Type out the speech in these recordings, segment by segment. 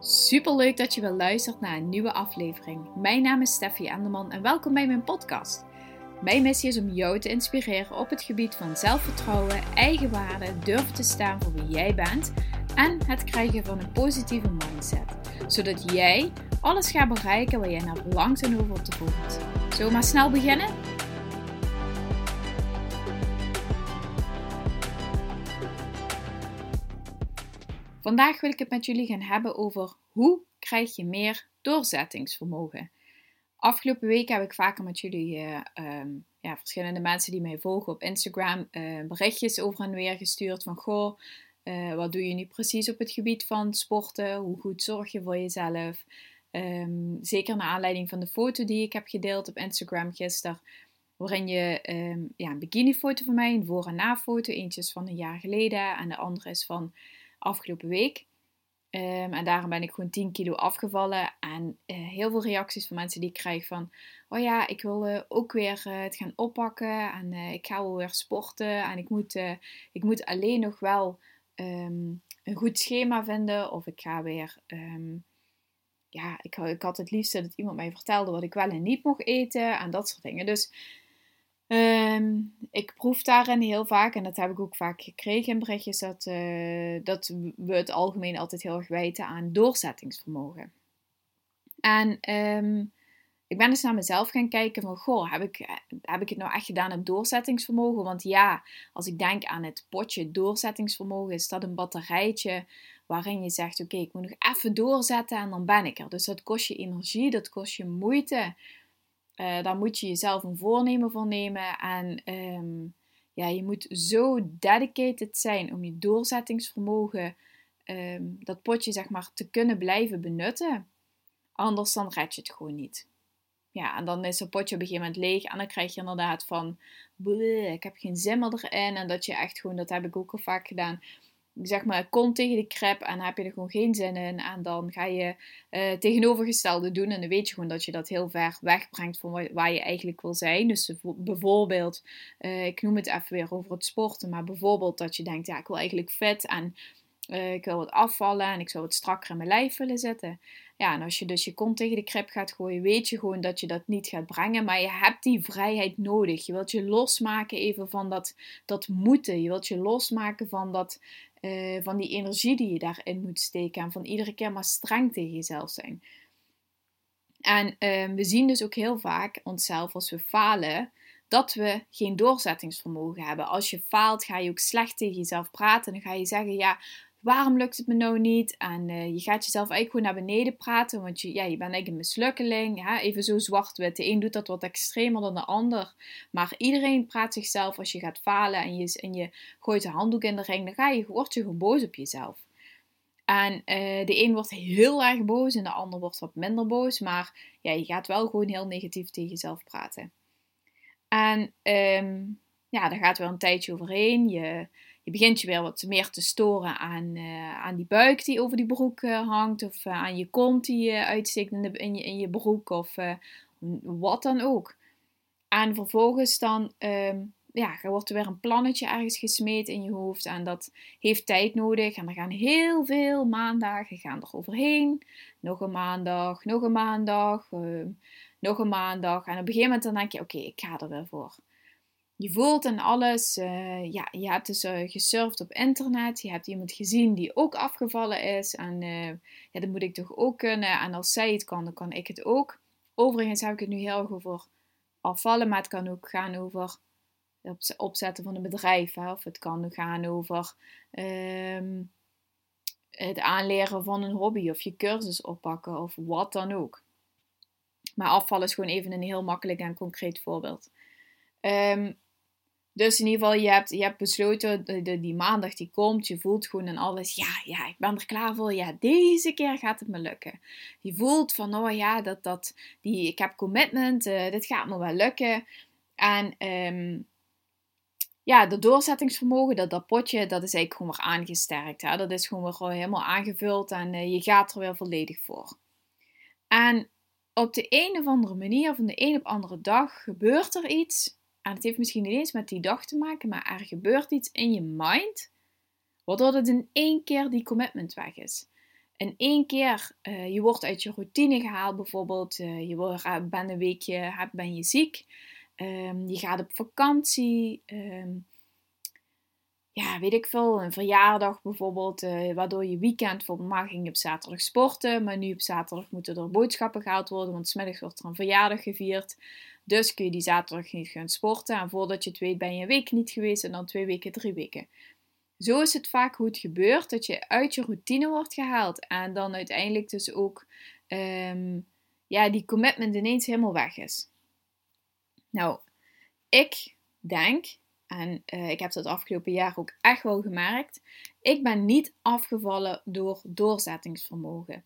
Super leuk dat je weer luistert naar een nieuwe aflevering. Mijn naam is Steffi Enderman en welkom bij mijn podcast. Mijn missie is om jou te inspireren op het gebied van zelfvertrouwen, eigenwaarde, durven te staan voor wie jij bent en het krijgen van een positieve mindset. Zodat jij alles gaat bereiken waar jij naar verlangt en over te voelt. Zullen we maar snel beginnen? Vandaag wil ik het met jullie gaan hebben over hoe krijg je meer doorzettingsvermogen. Afgelopen week heb ik vaker met jullie, uh, um, ja, verschillende mensen die mij volgen op Instagram, uh, berichtjes over en weer gestuurd van goh, uh, wat doe je nu precies op het gebied van sporten? Hoe goed zorg je voor jezelf? Um, zeker naar aanleiding van de foto die ik heb gedeeld op Instagram gisteren, waarin je um, ja, een bikinifoto van mij, een voor- en na-foto, eentje is van een jaar geleden en de andere is van afgelopen week. Um, en daarom ben ik gewoon 10 kilo afgevallen. En uh, heel veel reacties van mensen die ik krijg van... Oh ja, ik wil uh, ook weer uh, het gaan oppakken. En ik ga wel weer sporten. En ik moet, ik moet alleen nog wel um, een goed schema vinden. Of ik ga weer... Um, ja, ik, ik had het liefst dat iemand mij vertelde wat ik wel en niet mocht eten. En dat soort dingen. Dus Um, ik proef daarin heel vaak, en dat heb ik ook vaak gekregen in berichtjes, dat, uh, dat we het algemeen altijd heel erg wijten aan doorzettingsvermogen. En um, ik ben dus naar mezelf gaan kijken van, goh, heb ik, heb ik het nou echt gedaan aan doorzettingsvermogen? Want ja, als ik denk aan het potje doorzettingsvermogen, is dat een batterijtje waarin je zegt, oké, ik moet nog even doorzetten en dan ben ik er. Dus dat kost je energie, dat kost je moeite. Uh, daar moet je jezelf een voornemen voor nemen. En um, ja, je moet zo dedicated zijn om je doorzettingsvermogen, um, dat potje zeg maar, te kunnen blijven benutten. Anders dan red je het gewoon niet. Ja, en dan is het potje op een gegeven moment leeg. En dan krijg je inderdaad van, ik heb geen zin meer erin. En dat je echt gewoon, dat heb ik ook al vaak gedaan zeg maar, kont tegen de krep en heb je er gewoon geen zin in. En dan ga je uh, tegenovergestelde doen. En dan weet je gewoon dat je dat heel ver wegbrengt van waar je eigenlijk wil zijn. Dus bijvoorbeeld, uh, ik noem het even weer over het sporten. Maar bijvoorbeeld dat je denkt, ja, ik wil eigenlijk fit en uh, ik wil wat afvallen en ik zou wat strakker in mijn lijf willen zitten. Ja, en als je dus je kont tegen de krip gaat gooien, weet je gewoon dat je dat niet gaat brengen. Maar je hebt die vrijheid nodig. Je wilt je losmaken even van dat, dat moeten. Je wilt je losmaken van dat, uh, van die energie die je daarin moet steken. En van iedere keer maar streng tegen jezelf zijn. En uh, we zien dus ook heel vaak onszelf als we falen, dat we geen doorzettingsvermogen hebben. Als je faalt, ga je ook slecht tegen jezelf praten. Dan ga je zeggen, ja, waarom lukt het me nou niet? En uh, je gaat jezelf eigenlijk gewoon naar beneden praten, want je, ja, je bent eigenlijk een mislukkeling. Ja? Even zo zwart-wit. De een doet dat wat extremer dan de ander. Maar iedereen praat zichzelf als je gaat falen en je, en je gooit de handdoek in de ring, dan ga je, word je gewoon boos op jezelf. En uh, de een wordt heel erg boos en de ander wordt wat minder boos. Maar ja, je gaat wel gewoon heel negatief tegen jezelf praten. En um, ja, daar gaat wel een tijdje overheen. Je, je begint je weer wat meer te storen aan, uh, aan die buik die over die broek uh, hangt. Of uh, aan je kont die uitsteekt in, in, je, in je broek. Of wat dan ook. En vervolgens dan um, ja, wordt er weer een plannetje ergens gesmeed in je hoofd. En dat heeft tijd nodig. En er gaan heel veel maandagen gaan er overheen. Nog een maandag, nog een maandag, ehm, nog een maandag. En op een gegeven moment dan denk je, oké, ik ga er weer voor je voelt en alles. Uh, ja, je hebt dus uh, gesurfd op internet. Je hebt iemand gezien die ook afgevallen is. En uh, ja, dat moet ik toch ook kunnen. En als zij het kan, dan kan ik het ook. Overigens heb ik het nu heel erg over afvallen. Maar het kan ook gaan over het opzetten van een bedrijf. Of het kan gaan over um, het aanleren van een hobby. Of je cursus oppakken. Of wat dan ook. Maar afvallen is gewoon even een heel makkelijk en concreet voorbeeld. Um, dus in ieder geval, je hebt, je hebt besloten, die maandag die komt, je voelt gewoon en alles, ja, ja, ik ben er klaar voor, ja, deze keer gaat het me lukken. Je voelt van, oh ja, dat, dat, die, ik heb commitment, uh, dit gaat me wel lukken. En um, ja, dat doorzettingsvermogen, dat, dat potje, dat is eigenlijk gewoon weer aangesterkt. Hè? Dat is gewoon weer helemaal aangevuld en uh, je gaat er weer volledig voor. En op de een of andere manier, van de een op andere dag, gebeurt er iets en het heeft misschien niet eens met die dag te maken, maar er gebeurt iets in je mind, waardoor het in één keer die commitment weg is. in één keer, uh, je wordt uit je routine gehaald bijvoorbeeld, uh, je bent een weekje, ben je ziek, um, je gaat op vakantie, um, ja, weet ik veel, een verjaardag bijvoorbeeld, waardoor je weekend, bijvoorbeeld mag ging op zaterdag sporten, maar nu op zaterdag moeten er boodschappen gehaald worden, want smiddags wordt er een verjaardag gevierd. Dus kun je die zaterdag niet gaan sporten en voordat je het weet ben je een week niet geweest en dan twee weken, drie weken. Zo is het vaak hoe het gebeurt, dat je uit je routine wordt gehaald en dan uiteindelijk dus ook um, ja, die commitment ineens helemaal weg is. Nou, ik denk, en uh, ik heb dat afgelopen jaar ook echt wel gemerkt, ik ben niet afgevallen door doorzettingsvermogen.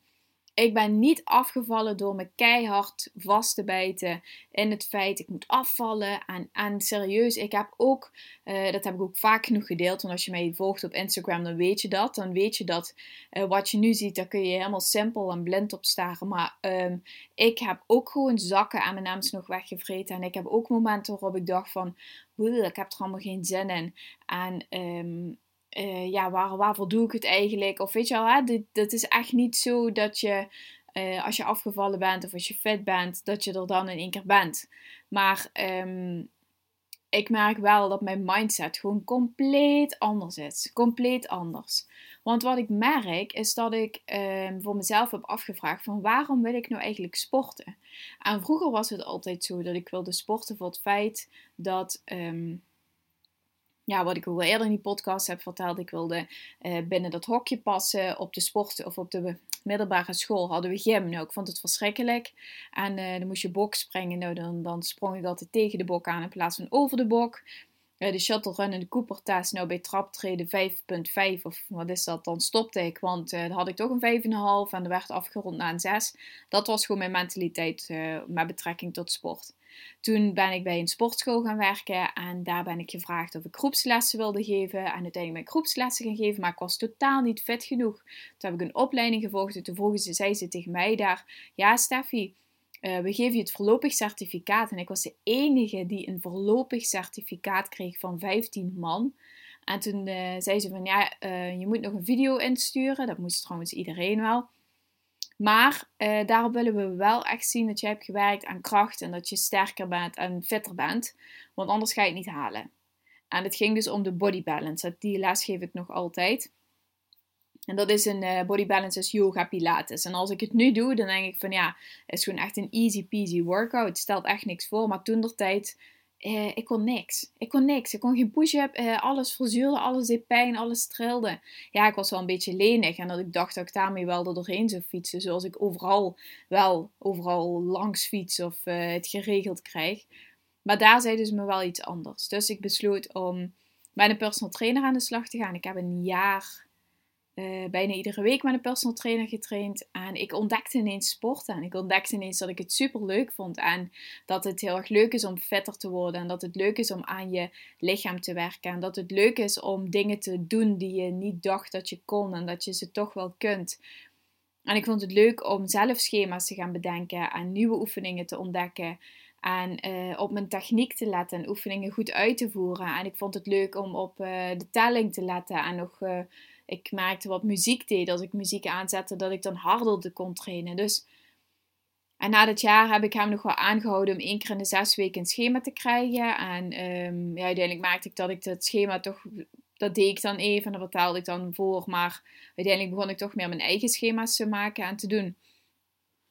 Ik ben niet afgevallen door me keihard vast te bijten in het feit ik moet afvallen. En, en serieus, ik heb ook, uh, dat heb ik ook vaak genoeg gedeeld. Want als je mij volgt op Instagram, dan weet je dat. Dan weet je dat uh, wat je nu ziet, daar kun je helemaal simpel en blind op staren. Maar um, ik heb ook gewoon zakken aan mijn naams nog weggevreten. En ik heb ook momenten waarop ik dacht van, ik heb er allemaal geen zin in. En um, uh, ja, waar, waarvoor doe ik het eigenlijk? Of weet je wel, hè, dit, dat is echt niet zo dat je, uh, als je afgevallen bent of als je fit bent, dat je er dan in één keer bent. Maar um, ik merk wel dat mijn mindset gewoon compleet anders is. Compleet anders. Want wat ik merk is dat ik um, voor mezelf heb afgevraagd van waarom wil ik nou eigenlijk sporten? En vroeger was het altijd zo dat ik wilde sporten voor het feit dat... Um, ja, wat ik al eerder in die podcast heb verteld, ik wilde uh, binnen dat hokje passen op de sport of op de middelbare school hadden we gym. Nou, ik vond het verschrikkelijk. En uh, dan moest je bok springen. Nou, dan, dan sprong ik altijd tegen de bok aan in plaats van over de bok. De shuttle run en de Cooper test. Nou, bij traptreden 5.5 of wat is dat? Dan stopte ik, want uh, dan had ik toch een 5,5 en er werd afgerond naar een 6. Dat was gewoon mijn mentaliteit met betrekking tot sport. Toen ben ik bij een sportschool gaan werken en daar ben ik gevraagd of ik groepslessen wilde geven. En uiteindelijk ben ik groepslessen gaan geven, maar ik was totaal niet fit genoeg. Toen heb ik een opleiding gevolgd en toen vroegen ze, zei ze tegen mij daar, ja Steffi, uh, we geven je het voorlopig certificaat. En ik was de enige die een voorlopig certificaat kreeg van 15 man. En toen uh, zei ze van ja, uh, je moet nog een video insturen. Dat moest trouwens iedereen wel. Maar daarop willen we wel echt zien dat je hebt gewerkt aan kracht en dat je sterker bent en fitter bent. Want anders ga je het niet halen. En het ging dus om de body balance. Die les geef ik nog altijd. En dat is een uh, body balance yoga pilates. En als ik het nu doe, dan denk ik van ja, het is gewoon echt een easy peasy workout. Het stelt echt niks voor. Maar toen der tijd uh, ik kon niks. Ik kon niks. Ik kon geen push-up. Uh, alles verzuurde, alles deed pijn, alles trilde. Ja, ik was wel een beetje lenig. En dat ik dacht dat ik daarmee wel er doorheen zou fietsen. Zoals ik overal wel overal langs fiets of het geregeld krijg. Maar daar zeiden ze me wel iets anders. Dus ik besloot om bij een personal trainer aan de slag te gaan. Ik heb een jaar uh, bijna iedere week met een personal trainer getraind. En ik ontdekte ineens sporten. En ik ontdekte ineens dat ik het super leuk vond. En dat het heel erg leuk is om fitter te worden. En dat het leuk is om aan je lichaam te werken. En dat het leuk is om dingen te doen die je niet dacht dat je kon. En dat je ze toch wel kunt. En ik vond het leuk om zelf schema's te gaan bedenken. En nieuwe oefeningen te ontdekken. En uh, op mijn techniek te letten en oefeningen goed uit te voeren. En ik vond het leuk om op uh, de telling te letten en nog ik merkte wat muziek deed. Als ik muziek aanzette, dat ik dan harder kon trainen. Dus, en na dat jaar heb ik hem nog wel aangehouden om één keer in de zes weken een schema te krijgen. En um, ja, uiteindelijk merkte ik dat ik dat schema toch, dat deed ik dan even en dat vertelde ik dan voor. Maar uiteindelijk begon ik toch meer mijn eigen schema's te maken en te doen.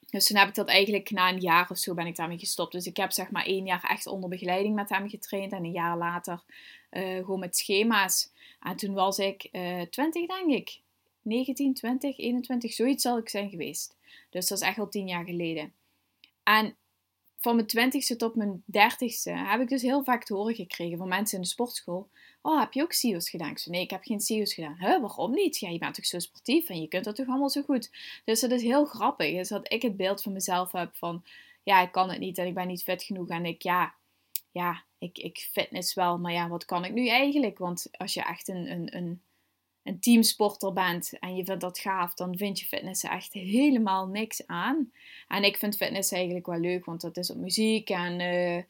Dus toen heb ik dat eigenlijk na een jaar of zo ben ik daarmee gestopt. Dus ik heb zeg maar één jaar echt onder begeleiding met hem getraind. En een jaar later uh, gewoon met schema's. En toen was ik uh, 20 denk ik. 19, 20, 21, zoiets zal ik zijn geweest. Dus dat is echt al tien jaar geleden. En van mijn twintigste tot mijn dertigste heb ik dus heel vaak te horen gekregen van mensen in de sportschool. Oh, heb je ook CIO's gedaan? Ik zei, nee, ik heb geen CIO's gedaan. Huh, waarom niet? Ja, je bent toch zo sportief en je kunt dat toch allemaal zo goed? Dus dat is heel grappig. Dus dat ik het beeld van mezelf heb van, ja, ik kan het niet en ik ben niet fit genoeg. En ik, ja, ja, ik, ik fitness wel, maar ja, wat kan ik nu eigenlijk? Want als je echt een, een, een, een teamsporter bent en je vindt dat gaaf, dan vind je fitness echt helemaal niks aan. En ik vind fitness eigenlijk wel leuk, want dat is op muziek en uh,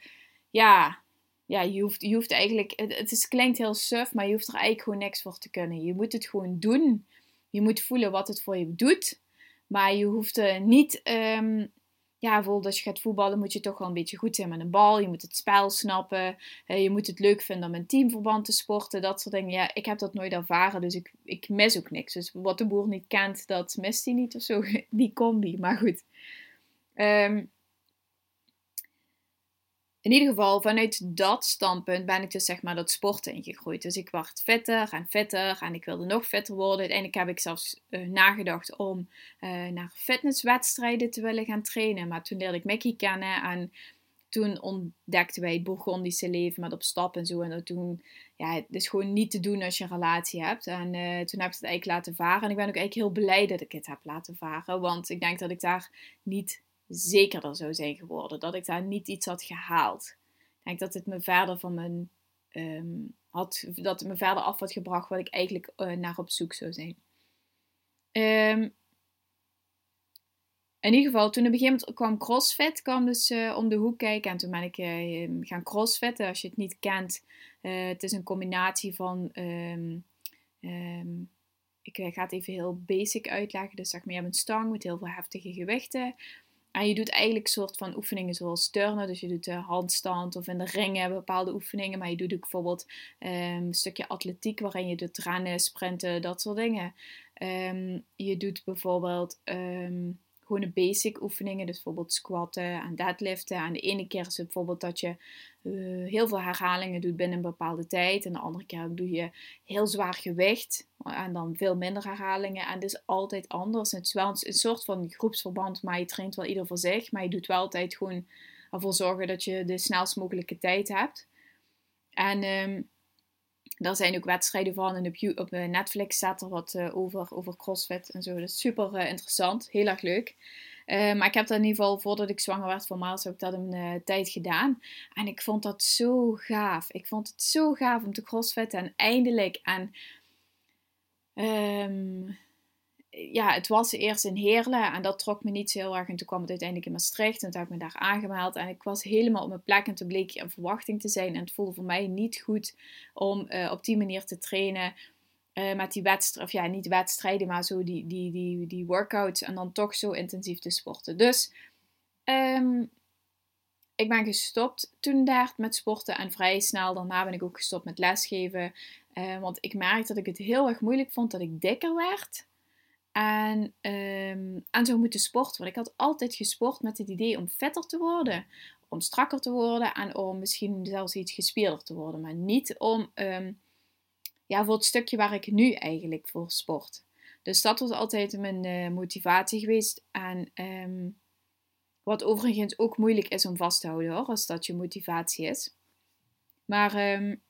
ja, ja, je hoeft, je hoeft eigenlijk, het, het is, klinkt heel suf, maar je hoeft er eigenlijk gewoon niks voor te kunnen. Je moet het gewoon doen. Je moet voelen wat het voor je doet. Maar je hoeft uh, niet um, ja, bijvoorbeeld als je gaat voetballen moet je toch wel een beetje goed zijn met een bal. Je moet het spel snappen. Uh, je moet het leuk vinden om in teamverband te sporten. Dat soort dingen. Ja, ik heb dat nooit ervaren, dus ik, ik mis ook niks. Dus wat de boer niet kent, dat mist hij niet of zo. Die combi, maar goed. Um, in ieder geval, vanuit dat standpunt ben ik dus zeg maar dat sporten ingegroeid. Dus ik werd fitter en fitter en ik wilde nog fitter worden. Uiteindelijk heb ik zelfs uh, nagedacht om uh, naar fitnesswedstrijden te willen gaan trainen. Maar toen leerde ik Mickey kennen en toen ontdekten wij het Bourgondische leven met op stap en zo. En toen, ja, het is gewoon niet te doen als je een relatie hebt. En uh, toen heb ik het eigenlijk laten varen. En ik ben ook eigenlijk heel blij dat ik het heb laten varen. Want ik denk dat ik daar niet zekerder zou zijn geworden. Dat ik daar niet iets had gehaald. Ik denk dat het me verder van mijn. Um, had, dat het me verder af had gebracht wat ik eigenlijk uh, naar op zoek zou zijn. Um, in ieder geval, toen een gegeven moment kwam CrossFit kwam dus uh, om de hoek kijken. En toen ben ik uh, gaan crossfitten. Als je het niet kent, uh, het is een combinatie van... Ik ga het even heel basic uitleggen. Dus zeg maar, je hebt een stang met heel veel heftige gewichten. En je doet eigenlijk soort van oefeningen zoals turnen. Dus je doet de handstand of in de ringen bepaalde oefeningen. Maar je doet ook bijvoorbeeld um, een stukje atletiek waarin je doet rennen, sprinten, dat soort dingen. Um, je doet bijvoorbeeld um, gewoon de basic oefeningen. Dus bijvoorbeeld squatten en deadliften. En de ene keer is het bijvoorbeeld dat je uh, heel veel herhalingen doet binnen een bepaalde tijd. En de andere keer doe je heel zwaar gewicht. En dan veel minder herhalingen. En het is altijd anders. Het is wel een, soort van groepsverband. Maar je traint wel ieder voor zich. Maar je doet wel altijd gewoon ervoor zorgen dat je de snelst mogelijke tijd hebt. En... Um, daar zijn ook wedstrijden van en op, op Netflix staat er wat uh, over, over CrossFit en zo. Dat is super uh, interessant, heel erg leuk. Maar ik heb dat in ieder geval, voordat ik zwanger werd van Miles, heb ik dat een tijd gedaan. En ik vond dat zo gaaf. Ik vond het zo gaaf om te crossfitten en eindelijk. En um, ja, het was eerst in Heerlen en dat trok me niet zo heel erg. En toen kwam het uiteindelijk in Maastricht en toen heb ik me daar aangemeld. En ik was helemaal op mijn plek en toen bleek een verwachting te zijn. En het voelde voor mij niet goed om uh, op die manier te trainen. Uh, met die wedstrijden, of ja, niet wedstrijden, maar zo die, die, die, die workouts. En dan toch zo intensief te sporten. Dus um, ik ben gestopt toen daar met sporten. En vrij snel daarna ben ik ook gestopt met lesgeven. Uh, want ik merkte dat ik het heel erg moeilijk vond dat ik dikker werd. En, um, en zo moeten sporten. Want ik had altijd gesport met het idee om vetter te worden, om strakker te worden en om misschien zelfs iets gespierder te worden. Maar niet om, um, ja, voor het stukje waar ik nu eigenlijk voor sport. Dus dat was altijd mijn uh, motivatie geweest. En um, wat overigens ook moeilijk is om vast te houden hoor, als dat je motivatie is. Maar um,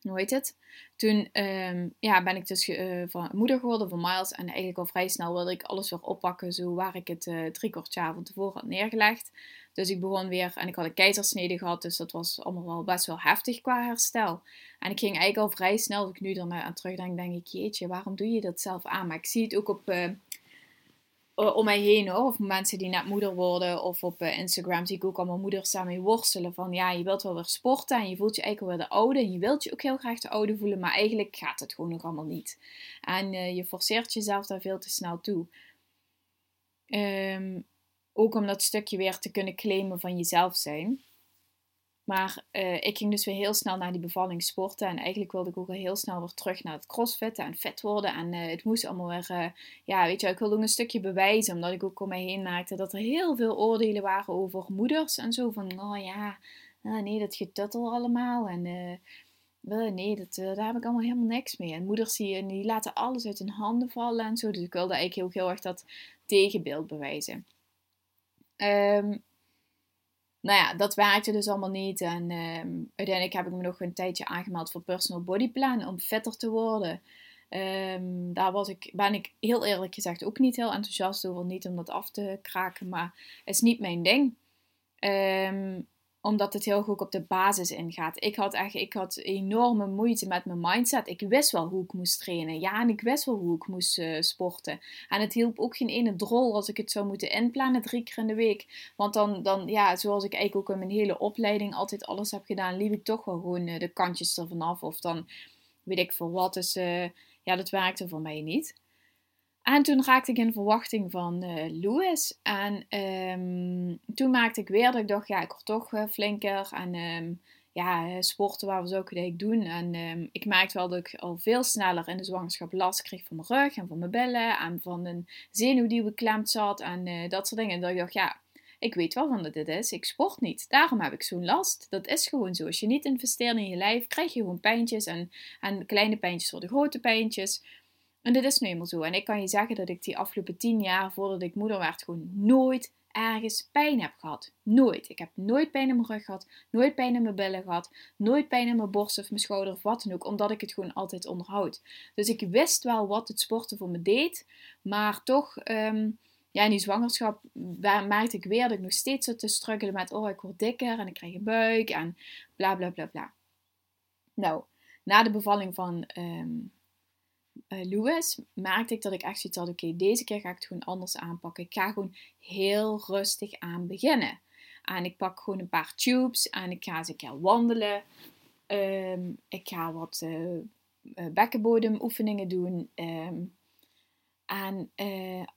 hoe heet het? Toen um, ja, ben ik dus uh, van moeder geworden van Miles. En eigenlijk al vrij snel wilde ik alles weer oppakken. Zo waar ik het uh, drie kwart jaar van tevoren had neergelegd. Dus ik begon weer. En ik had een keizersnede gehad. Dus dat was allemaal wel best wel heftig qua herstel. En ik ging eigenlijk al vrij snel. Als ik nu er aan terugdenk, denk ik: jeetje, waarom doe je dat zelf aan? Maar ik zie het ook op. Uh, om mij heen hoor. Of mensen die net moeder worden. Of op uh, Instagram zie ik ook allemaal moeders daarmee worstelen. Van ja, je wilt wel weer sporten. En je voelt je eigenlijk wel de oude. En je wilt je ook heel graag de oude voelen. Maar eigenlijk gaat het gewoon nog allemaal niet. En uh, je forceert jezelf daar veel te snel toe. Um, ook om dat stukje weer te kunnen claimen van jezelf zijn. Maar uh, ik ging dus weer heel snel naar die bevalling sporten. En eigenlijk wilde ik ook al heel snel weer terug naar het crossfitten en vet worden. En uh, het moest allemaal weer, uh, ja, weet je, ik wilde ook een stukje bewijzen. Omdat ik ook om mij heen maakte dat er heel veel oordelen waren over moeders. En zo van, oh ja, nee, dat getuttel allemaal. En nee, dat, daar heb ik allemaal helemaal niks mee. En moeders die, die laten alles uit hun handen vallen en zo. Dus ik wilde eigenlijk heel, heel erg dat tegenbeeld bewijzen. Um, nou ja, dat werkte dus allemaal niet. En um, uiteindelijk heb ik me nog een tijdje aangemeld voor Personal Body Plan om vetter te worden. Um, daar was ik, ben ik heel eerlijk gezegd ook niet heel enthousiast over. Niet om dat af te kraken, maar het is niet mijn ding. Um, omdat het heel goed op de basis ingaat. Ik had echt ik had enorme moeite met mijn mindset. Ik wist wel hoe ik moest trainen. Ja, en ik wist wel hoe ik moest uh, sporten. En het hielp ook geen ene drol als ik het zou moeten inplannen drie keer in de week. Want dan, dan ja, zoals ik eigenlijk ook in mijn hele opleiding altijd alles heb gedaan, liep ik toch wel gewoon uh, de kantjes ervan af. Of dan weet ik veel wat. Dus uh, ja, dat werkte voor mij niet. En toen raakte ik in verwachting van uh, Louis. En um, toen maakte ik weer dat ik dacht, ja, ik word toch uh, flinker. En um, ja, sporten waar we zo ik doen. En um, ik merkte wel dat ik al veel sneller in de zwangerschap last kreeg van mijn rug en van mijn billen. En van een zenuw die beklemd zat en dat soort dingen. En dat ik dacht, ja, ik weet wel van dat dit is. Ik sport niet. Daarom heb ik zo'n last. Dat is gewoon zo. Als je niet investeert in je lijf, krijg je gewoon pijntjes. En, en kleine pijntjes worden grote pijntjes. En dit is nu eenmaal zo. En ik kan je zeggen dat ik die afgelopen tien jaar, voordat ik moeder werd, gewoon nooit ergens pijn heb gehad. Nooit. Ik heb nooit pijn in mijn rug gehad, nooit pijn in mijn billen gehad, nooit pijn in mijn borst of mijn schouder of wat dan ook, omdat ik het gewoon altijd onderhoud. Dus ik wist wel wat het sporten voor me deed, maar toch, um, ja, in die zwangerschap merkte ik weer dat ik nog steeds zat te struggelen met, oh, ik word dikker en ik krijg een buik en bla bla bla bla. Nou, na de bevalling van um, uh, Louis merkte ik dat ik echt zoiets had: oké, deze keer ga ik het gewoon anders aanpakken. Ik ga gewoon heel rustig aan beginnen. En ik pak gewoon een paar tubes en ik ga eens een keer wandelen. Ehm, ik ga wat uh, bekkenbodemoefeningen doen. Ehm, en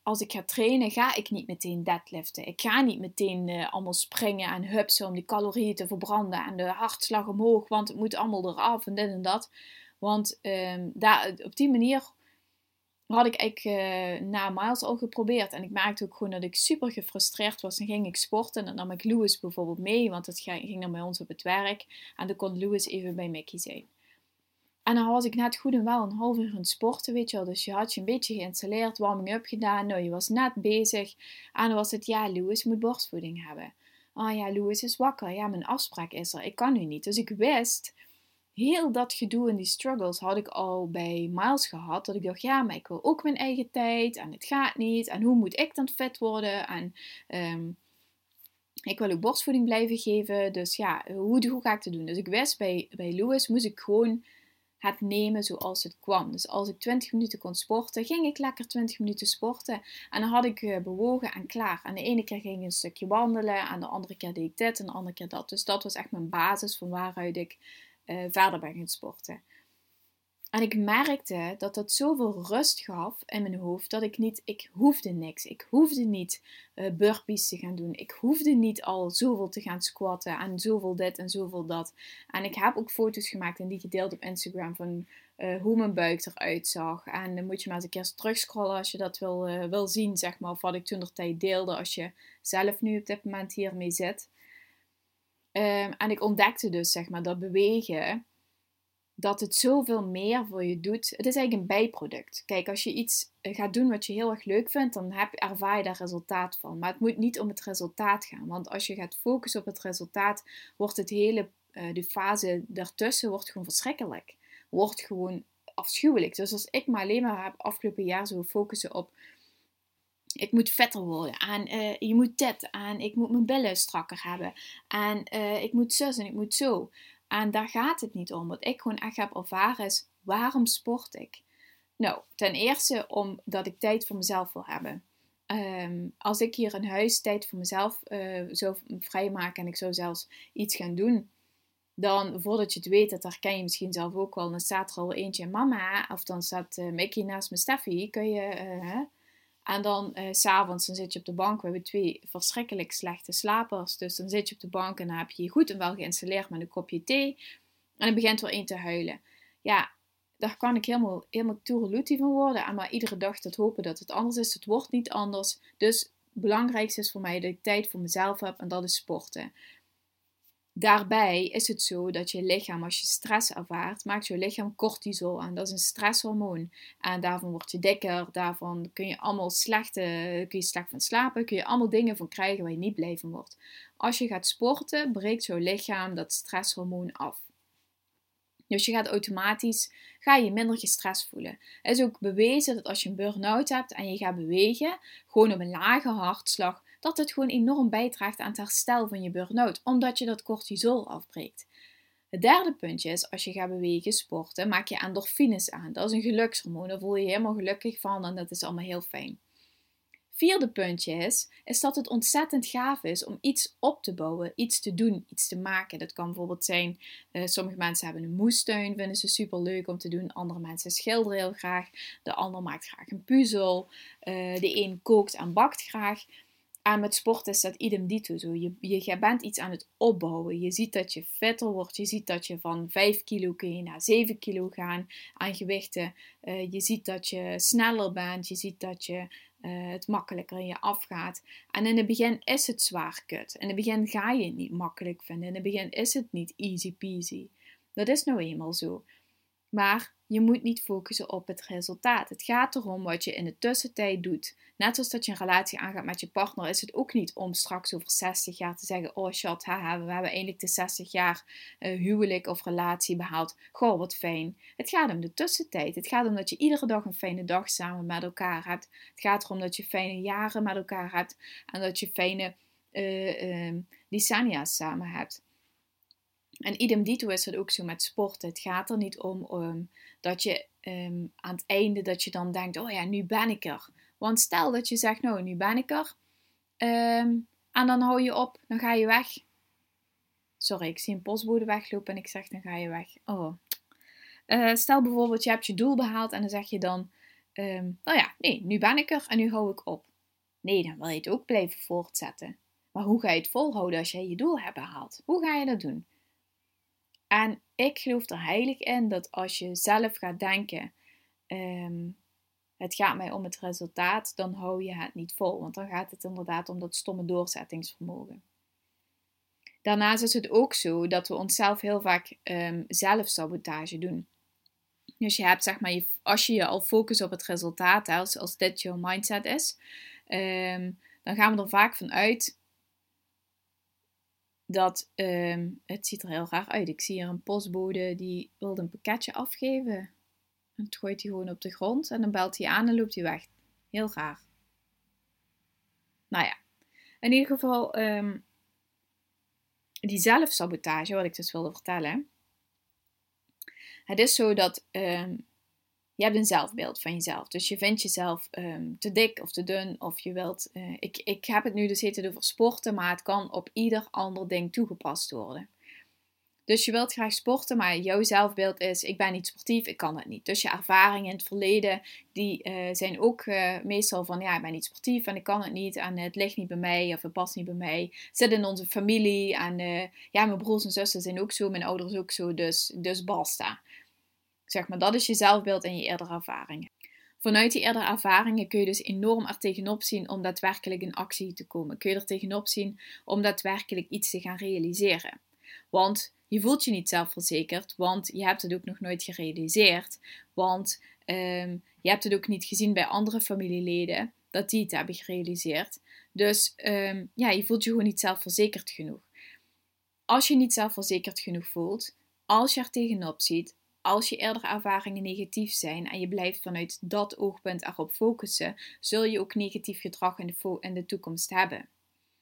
als ik ga trainen, ga ik niet meteen deadliften. Ik ga niet meteen allemaal springen en hupsen om die calorieën te verbranden en de hartslag omhoog, want het moet allemaal eraf en dit en dat. Want um, daar, op die manier had ik eigenlijk uh, na Miles al geprobeerd. En ik merkte ook gewoon dat ik super gefrustreerd was. Dan ging ik sporten en dan nam ik Louis bijvoorbeeld mee, want het ging dan bij ons op het werk. En dan kon Louis even bij Mickey zijn. En dan was ik net goed en wel een half uur aan het sporten, weet je wel. Dus je had je een beetje geïnstalleerd, warming-up gedaan. Nou, je was net bezig. En dan was het, ja, Louis moet borstvoeding hebben. Oh ja, Louis is wakker. Ja, mijn afspraak is er. Ik kan nu niet. Dus ik wist heel dat gedoe en die struggles had ik al bij Miles gehad. Dat ik dacht, ja, maar ik wil ook mijn eigen tijd en het gaat niet. En hoe moet ik dan fit worden? En um, ik wil ook borstvoeding blijven geven. Dus ja, hoe, hoe ga ik het doen? Dus ik wist bij, bij Louis moest ik gewoon het nemen zoals het kwam. Dus als ik 20 minuten kon sporten, ging ik lekker 20 minuten sporten. En dan had ik uh, bewogen en klaar. En de ene keer ging ik een stukje wandelen, en de andere keer deed ik dit en de andere keer dat. Dus dat was echt mijn basis van waaruit ik uh, verder ben gaan sporten. En ik merkte dat dat zoveel rust gaf in mijn hoofd dat ik niet, ik hoefde niks. Ik hoefde niet uh, burpees te gaan doen. Ik hoefde niet al zoveel te gaan squatten en zoveel dit en zoveel dat. En ik heb ook foto's gemaakt en die gedeeld op Instagram van uh, hoe mijn buik eruit zag. En dan moet je maar eens een keer terugscrollen als je dat wil, wil zien, zeg maar. Of wat ik toen de tijd deelde als je zelf nu op dit moment hiermee zit. Um, en ik ontdekte dus, zeg maar, dat bewegen, dat het zoveel meer voor je doet. Het is eigenlijk een bijproduct. Kijk, als je iets eh, gaat doen wat je heel erg leuk vindt, dan heb, ervaar je daar resultaat van. Maar het moet niet om het resultaat gaan. Want als je gaat focussen op het resultaat, wordt het hele, uh, de fase daartussen wordt gewoon verschrikkelijk. Wordt gewoon afschuwelijk. Dus als ik me alleen maar heb afgelopen jaar zo focussen op ik moet vetter worden. En uh, je moet dit. En ik moet mijn billen strakker hebben. En uh, ik moet zus en ik moet zo. En daar gaat het niet om. Wat ik gewoon echt heb ervaren is, waarom sport ik? Nou, ten eerste omdat ik tijd voor mezelf wil hebben. Um, als ik hier in huis tijd voor mezelf uh, zou vrijmaken en ik zou zelfs iets gaan doen, dan voordat je het weet, dat herken je misschien zelf ook wel, dan staat er al eentje mama, of dan staat uh, Mickey naast mijn Steffi, kun je, en dan uh, s'avonds dan zit je op de bank. We hebben twee verschrikkelijk slechte slapers. Dus dan zit je op de bank en dan heb je je goed en wel geïnstalleerd met een kopje thee. En dan begint er één te huilen. Ja, daar kan ik helemaal, helemaal toerelutie van worden. En maar iedere dag te hopen dat het anders is. Het wordt niet anders. Dus het belangrijkste is voor mij dat ik tijd voor mezelf heb. En dat is sporten. Daarbij is het zo dat je lichaam, als je stress ervaart, maakt je lichaam cortisol aan. Dat is een stresshormoon. En daarvan word je dikker, daarvan kun je allemaal slechte, kun je slecht van slapen, kun je allemaal dingen van krijgen waar je niet blij van wordt. Als je gaat sporten, breekt jouw lichaam dat stresshormoon af. Dus je gaat automatisch, ga je minder gestrest voelen. Het is ook bewezen dat als je een burn-out hebt en je gaat bewegen, gewoon op een lage hartslag, dat het gewoon enorm bijdraagt aan het herstel van je burn-out, omdat je dat cortisol afbreekt. Het derde puntje is, als je gaat bewegen, sporten, maak je endorfines aan. Dat is een gelukshormoon, daar voel je je helemaal gelukkig van en dat is allemaal heel fijn. Vierde puntje is, is dat het ontzettend gaaf is om iets op te bouwen, iets te doen, iets te maken. Dat kan bijvoorbeeld zijn, uh, sommige mensen hebben een moestuin, vinden ze super leuk om te doen. Andere mensen schilderen heel graag, de ander maakt graag een puzzel, uh, de een kookt en bakt graag. En met sport is dat idem dito zo. Je, je, bent iets aan het opbouwen. Je ziet dat je fitter wordt. Je ziet dat je van 5 kilo kun je naar 7 kilo gaan aan gewichten. Uh, je ziet dat je sneller bent. Je ziet dat je uh, het makkelijker in je afgaat. En in het begin is het zwaar kut. In het begin ga je het niet makkelijk vinden. In het begin is het niet easy peasy. Dat is nou eenmaal zo. Maar je moet niet focussen op het resultaat. Het gaat erom wat je in de tussentijd doet. Net zoals dat je een relatie aangaat met je partner, is het ook niet om straks over 60 jaar te zeggen: Oh haha, we hebben eindelijk de 60 jaar uh, huwelijk of relatie behaald. Goh, wat fijn. Het gaat om de tussentijd. Het gaat om dat je iedere dag een fijne dag samen met elkaar hebt. Het gaat erom dat je fijne jaren met elkaar hebt en dat je fijne uh, decennia's samen hebt. En idem dito is het ook zo met sporten. Het gaat er niet om um, dat je um, aan het einde dat je dan denkt, oh ja, nu ben ik er. Want stel dat je zegt, nou, nu ben ik er. Um, en dan hou je op, dan ga je weg. Sorry, ik zie een postbode weglopen en ik zeg, dan ga je weg. Oh. Uh, stel bijvoorbeeld, je hebt je doel behaald en dan zeg je dan, nou ja, nee, nu ben ik er en nu hou ik op. Nee, dan wil je het ook blijven voortzetten. Maar hoe ga je het volhouden als jij je doel hebt behaald? Hoe ga je dat doen? En ik geloof er heilig in dat als je zelf gaat denken, um, het gaat mij om het resultaat, dan hou je het niet vol. Want dan gaat het inderdaad om dat stomme doorzettingsvermogen. Daarnaast is het ook zo dat we onszelf heel vaak um, zelfsabotage doen. Dus je hebt, zeg maar, als je je al focust op het resultaat, als, als dit jouw mindset is, um, dan gaan we er vaak van uit dat um, het ziet er heel raar uit. Ik zie hier een postbode die wilde een pakketje afgeven. En het gooit hij gewoon op de grond en dan belt hij aan en loopt hij weg. Heel raar. Nou ja, in ieder geval um, die zelfsabotage, wat ik dus wilde vertellen. Het is zo dat um, je hebt een zelfbeeld van jezelf. Dus je vindt jezelf um, te dik of te dun. Of je wilt. Uh, ik, ik heb het nu dus heet over sporten, maar het kan op ieder ander ding toegepast worden. Dus je wilt graag sporten, maar jouw zelfbeeld is: ik ben niet sportief, ik kan het niet. Dus je ervaringen in het verleden, die uh, zijn ook uh, meestal van: ja, ik ben niet sportief en ik kan het niet. En het ligt niet bij mij of het past niet bij mij. Zit in onze familie. En ja, mijn broers en zussen zijn ook zo, mijn ouders ook zo. Dus, dus basta. Zeg maar, dat is je zelfbeeld en je eerdere ervaringen. Vanuit die eerdere ervaringen kun je dus enorm er tegenop zien om daadwerkelijk in actie te komen. Kun je er tegenop zien om daadwerkelijk iets te gaan realiseren. Want je voelt je niet zelfverzekerd, want je hebt het ook nog nooit gerealiseerd. Want um, je hebt het ook niet gezien bij andere familieleden dat die het hebben gerealiseerd. Dus um, ja, je voelt je gewoon niet zelfverzekerd genoeg. Als je niet zelfverzekerd genoeg voelt, als je er tegenop ziet, als je eerdere ervaringen negatief zijn en je blijft vanuit dat oogpunt erop focussen, zul je ook negatief gedrag in de, in de toekomst hebben.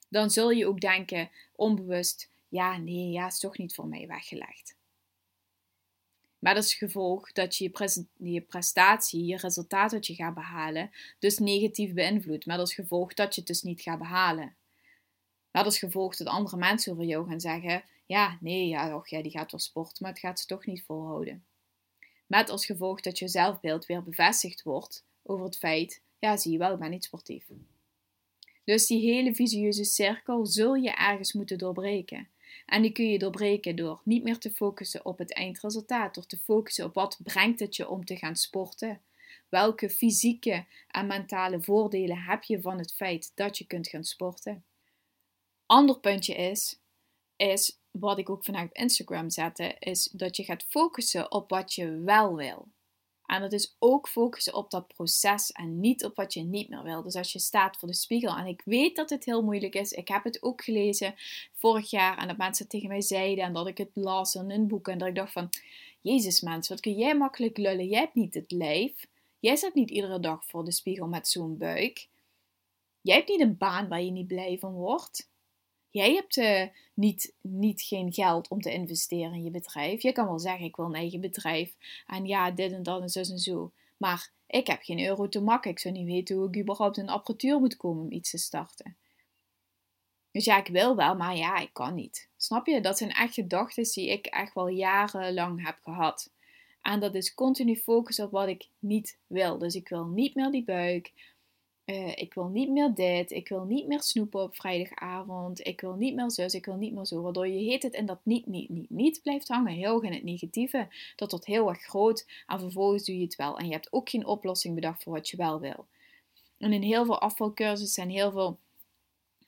Dan zul je ook denken, onbewust, ja, nee, ja, is toch niet voor mij weggelegd. Maar dat is gevolg dat je je, prestatie, je resultaat dat je gaat behalen, dus negatief beïnvloedt. Maar dat gevolg dat je het dus niet gaat behalen. Maar dat is gevolg dat andere mensen over jou gaan zeggen: ja, nee, ja, och, ja, die gaat wel sporten, maar het gaat ze toch niet volhouden. Met als gevolg dat je zelfbeeld weer bevestigd wordt over het feit, ja, zie je wel, ik ben niet sportief. Dus die hele visieuze cirkel zul je ergens moeten doorbreken. En die kun je doorbreken door niet meer te focussen op het eindresultaat, door te focussen op wat brengt het je om te gaan sporten. Welke fysieke en mentale voordelen heb je van het feit dat je kunt gaan sporten? Ander puntje is, is wat ik ook vandaag op Instagram zette, is dat je gaat focussen op wat je wel wil. En dat is ook focussen op dat proces en niet op wat je niet meer wil. Dus als je staat voor de spiegel, en ik weet dat het heel moeilijk is, ik heb het ook gelezen vorig jaar en dat mensen tegen mij zeiden en dat ik het las in een boek en dat ik dacht van, Jezus mens, wat kun jij makkelijk lullen? Jij hebt niet het lijf. Jij staat niet iedere dag voor de spiegel met zo'n buik. Jij hebt niet een baan waar je niet blij van wordt. Jij hebt uh, niet, niet geen geld om te investeren in je bedrijf. Je kan wel zeggen, ik wil een eigen bedrijf. En ja, dit en dat en zo en zo. Maar ik heb geen euro te makken. Ik zou niet weten hoe ik überhaupt een apparatuur moet komen om iets te starten. Dus ja, ik wil wel, maar ja, ik kan niet. Snap je? Dat zijn echt gedachten die ik echt wel jarenlang heb gehad. En dat is continu focussen op wat ik niet wil. Dus ik wil niet meer die buik. Uh, ik wil niet meer dit. Ik wil niet meer snoepen op vrijdagavond. Ik wil niet meer zus. Ik wil niet meer zo. Waardoor je heet het en dat niet, niet, niet, niet blijft hangen. Heel erg in het negatieve. Dat wordt heel erg groot. En vervolgens doe je het wel. En je hebt ook geen oplossing bedacht voor wat je wel wil. En in heel veel afvalcursussen en heel veel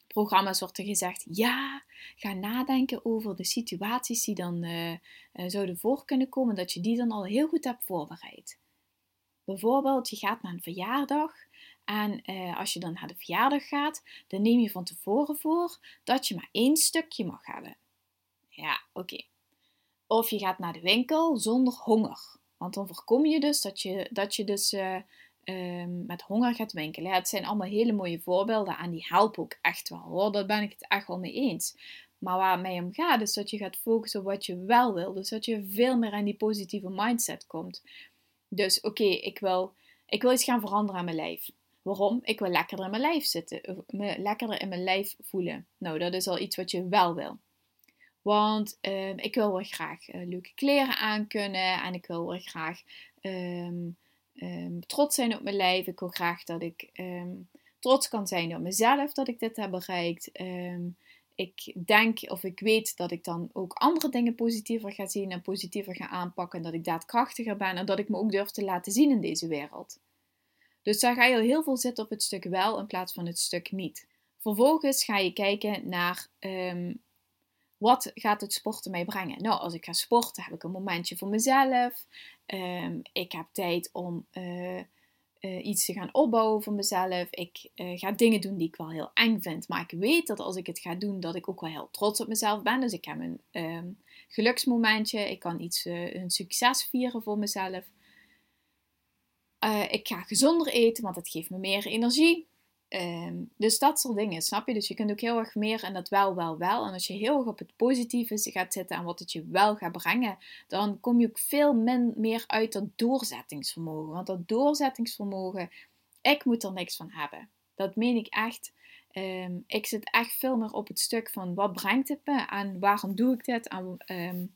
programma's wordt er gezegd: ja, ga nadenken over de situaties die dan uh, zouden voor kunnen komen, dat je die dan al heel goed hebt voorbereid. Bijvoorbeeld, je gaat naar een verjaardag en uh, als je dan naar de verjaardag gaat, dan neem je van tevoren voor dat je maar één stukje mag hebben. Ja, oké. Of je gaat naar de winkel zonder honger. Want dan voorkom je dus dat je, dat je dus Ehm, met honger gaat winkelen. het zijn allemaal hele mooie voorbeelden en die helpen ook echt wel hoor. Daar ben ik het echt wel mee eens. Maar waar het mij om gaat is dat je gaat focussen op wat je wel wil. Dus dat je veel meer in die positieve mindset komt. Dus oké, ik, wil, ik wil iets gaan veranderen aan mijn lijf. Waarom? Ik wil lekkerder in mijn lijf zitten. Me lekkerder in mijn lijf voelen. Nou, dat is al iets wat je wel wil. Want ehm, ik wil wel graag uh, leuke kleren aankunnen. En ik wil wel graag... Ehm, um, trots zijn op mijn lijf. Ik wil graag dat ik ehm, trots kan zijn op mezelf dat ik dit heb bereikt. Ehm, ik denk of ik weet dat ik dan ook andere dingen positiever ga zien en positiever ga aanpakken. Dat ik daadkrachtiger ben en dat ik me ook durf te laten zien in deze wereld. Dus daar ga je al heel veel zitten op het stuk wel in plaats van het stuk niet. Vervolgens ga je kijken naar wat gaat het sporten mij brengen? Nou, als ik ga sporten, heb ik een momentje voor mezelf. Um, ik heb tijd om uh, uh, iets te gaan opbouwen voor mezelf. Ik uh, ga dingen doen die ik wel heel eng vind. Maar ik weet dat als ik het ga doen, dat ik ook wel heel trots op mezelf ben. Dus ik heb een um, geluksmomentje. Ik kan iets, een succes vieren voor mezelf. Ik ga gezonder eten, want het geeft me meer energie. Um, dus dat soort dingen, snap je? Dus je kunt ook heel erg meer en dat wel, wel, wel. En als je heel erg op het positieve gaat zitten en wat het je wel gaat brengen, dan kom je ook veel meer uit dat doorzettingsvermogen. Want dat doorzettingsvermogen, ik moet er niks van hebben. Dat meen ik echt. Um, ik zit echt veel meer op het stuk van wat brengt het me en waarom doe ik dit en, um,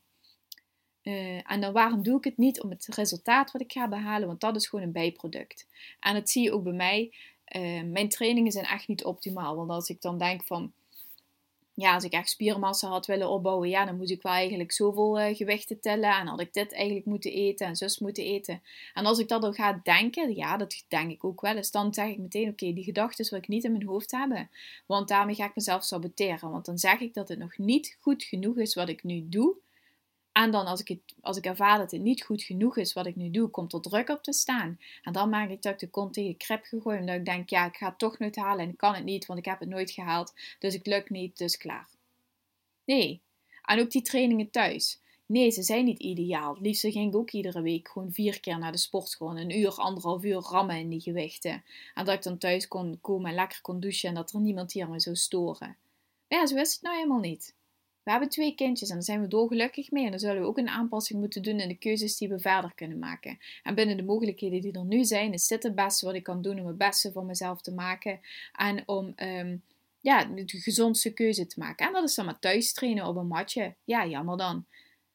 uh, en dan waarom doe ik het niet om het resultaat wat ik ga behalen, want dat is gewoon een bijproduct. En dat zie je ook bij mij. Uh, mijn trainingen zijn echt niet optimaal. Want als ik dan denk van, ja, als ik echt spiermassa had willen opbouwen, ja, dan moest ik wel eigenlijk zoveel uh, gewichten tellen. En had ik dit eigenlijk moeten eten en zus moeten eten. En als ik dat dan ga denken, ja, dat denk ik ook wel eens, dan zeg ik meteen, oké, die gedachten wil ik niet in mijn hoofd hebben. Want daarmee ga ik mezelf saboteren. Want dan zeg ik dat het nog niet goed genoeg is wat ik nu doe. En dan als ik, het, als ik ervaar dat het niet goed genoeg is wat ik nu doe, komt er druk op te staan. En dan maak ik dat ik de kont tegen de krip gegooid. Omdat ik denk, ja, ik ga het toch nooit halen en ik kan het niet, want ik heb het nooit gehaald. Dus ik lukt niet, dus klaar. Nee. En ook die trainingen thuis. Nee, ze zijn niet ideaal. Het liefst ging ik ook iedere week gewoon vier keer naar de sportschool. Een uur, anderhalf uur rammen in die gewichten. En dat ik dan thuis kon komen en lekker kon douchen en dat er niemand hier me zou storen. Maar ja, zo is het nou helemaal niet. We hebben twee kindjes en daar zijn we dolgelukkig mee. En dan zullen we ook een aanpassing moeten doen in de keuzes die we verder kunnen maken. En binnen de mogelijkheden die er nu zijn, is dit het beste wat ik kan doen om het beste voor mezelf te maken. En om um, ja, de gezondste keuze te maken. En dat is dan maar thuis trainen op een matje. Ja, jammer dan.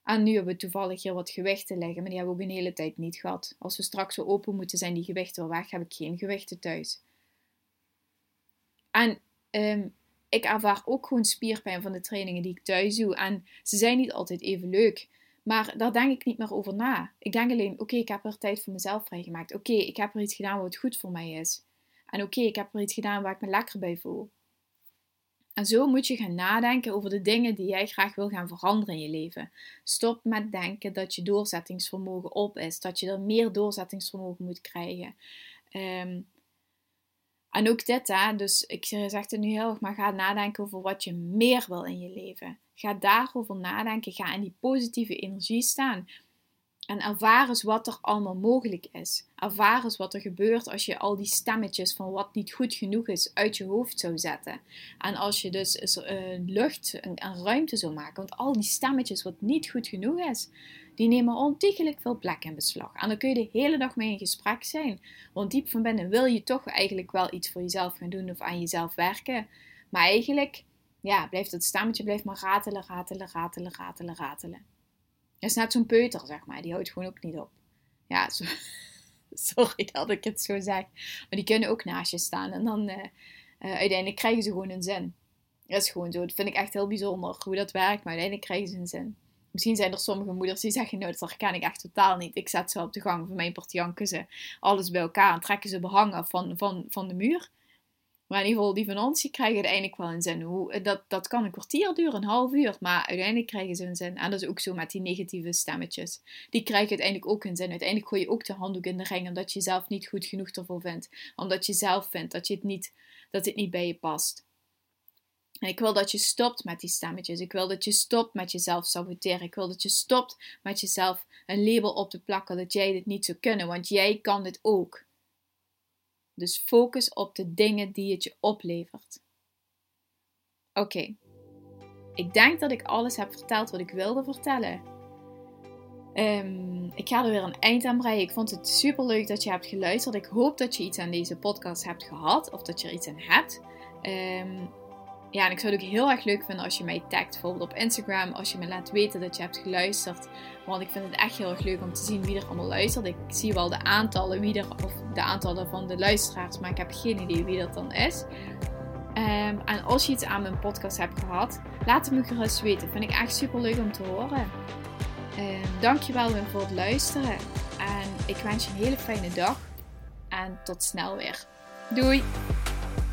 En nu hebben we toevallig hier wat gewichten liggen, maar die hebben we ook een hele tijd niet gehad. Als we straks weer open moeten zijn, die gewichten wel weg, heb ik geen gewichten thuis. En um, ik ervaar ook gewoon spierpijn van de trainingen die ik thuis doe. En ze zijn niet altijd even leuk. Maar daar denk ik niet meer over na. Ik denk alleen, oké, ik heb er tijd voor mezelf vrijgemaakt. Oké, ik heb er iets gedaan wat goed voor mij is. En oké, ik heb er iets gedaan waar ik me lekker bij voel. En zo moet je gaan nadenken over de dingen die jij graag wil gaan veranderen in je leven. Stop met denken dat je doorzettingsvermogen op is, dat je er meer doorzettingsvermogen moet krijgen. Um, en ook dit, hè, dus ik zeg het nu heel erg, maar ga nadenken over wat je meer wil in je leven. Ga daarover nadenken, ga in die positieve energie staan. En ervaar eens wat er allemaal mogelijk is. Ervaar eens wat er gebeurt als je al die stemmetjes van wat niet goed genoeg is uit je hoofd zou zetten. En als je dus uh, lucht en ruimte zou maken. Want al die stemmetjes wat niet goed genoeg is, die nemen ontiegelijk veel plek in beslag. En dan kun je de hele dag mee in gesprek zijn. Want diep van binnen wil je toch eigenlijk wel iets voor jezelf gaan doen of aan jezelf werken. Maar eigenlijk, ja, blijft het stemmetje blijft maar ratelen, ratelen, ratelen, ratelen, ratelen. Dat is net zo'n peuter, zeg maar. Die houdt gewoon ook niet op. Ja, zo, sorry dat ik het zo zeg. Maar die kunnen ook naast je staan. En dan uh, uh, uiteindelijk krijgen ze gewoon een zin. Dat is gewoon zo. Dat vind ik echt heel bijzonder hoe dat werkt. Maar uiteindelijk krijgen ze een zin. Misschien zijn er sommige moeders die zeggen, nou dat herken ik echt totaal niet. Ik zet ze op de gang van mijn partij, ze alles bij elkaar en trekken ze behangen van, van, van de muur. Maar in ieder geval, die van ons, die krijgen uiteindelijk wel een zin. Hoe, dat, dat kan een kwartier duren, een half uur, maar uiteindelijk krijgen ze een zin. En dat is ook zo met die negatieve stemmetjes. Die krijgen uiteindelijk ook een zin. Uiteindelijk gooi je ook de handdoek in de ring, omdat je jezelf niet goed genoeg ervoor vindt. Omdat je zelf vindt dat, je het niet, dat het niet bij je past. En ik wil dat je stopt met die stemmetjes. Ik wil dat je stopt met jezelf saboteren. Ik wil dat je stopt met jezelf een label op te plakken dat jij dit niet zou kunnen, want jij kan dit ook. Dus focus op de dingen die het je oplevert. Oké. Ik denk dat ik alles heb verteld wat ik wilde vertellen. Um, ik ga er weer een eind aan breien. Ik vond het super leuk dat je hebt geluisterd. Ik hoop dat je iets aan deze podcast hebt gehad of dat je er iets aan hebt. Um, ja, en ik zou het ook heel erg leuk vinden als je mij tagt, bijvoorbeeld op Instagram, als je me laat weten dat je hebt geluisterd. Want ik vind het echt heel erg leuk om te zien wie er allemaal luistert. Ik zie wel de aantallen, wie er, of de aantallen van de luisteraars, maar ik heb geen idee wie dat dan is. Um, en als je iets aan mijn podcast hebt gehad, laat het me gerust weten. Vind ik echt super leuk om te horen. Um, dankjewel weer voor het luisteren. En ik wens je een hele fijne dag. En tot snel weer. Doei!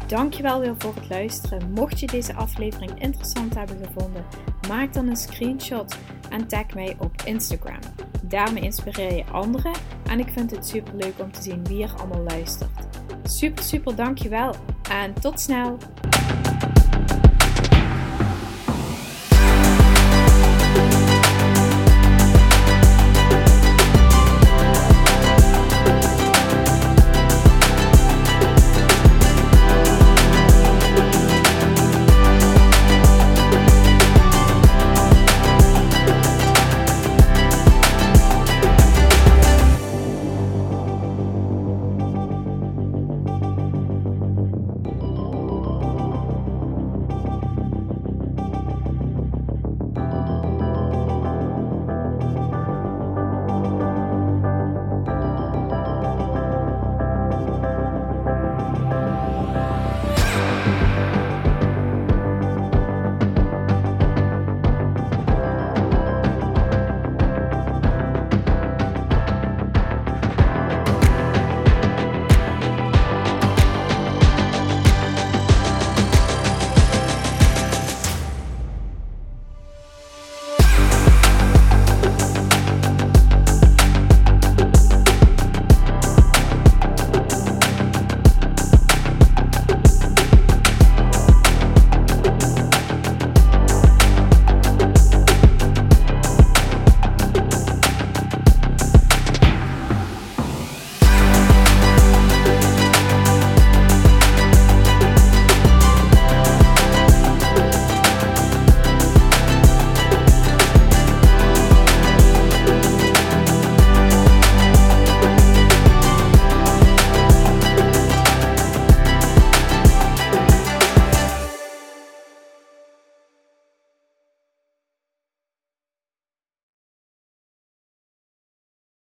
Dankjewel weer voor het luisteren. Mocht je deze aflevering interessant hebben gevonden, maak dan een screenshot en tag mij op Instagram. Daarmee inspireer je anderen en ik vind het super leuk om te zien wie er allemaal luistert. Super, super dankjewel en tot snel!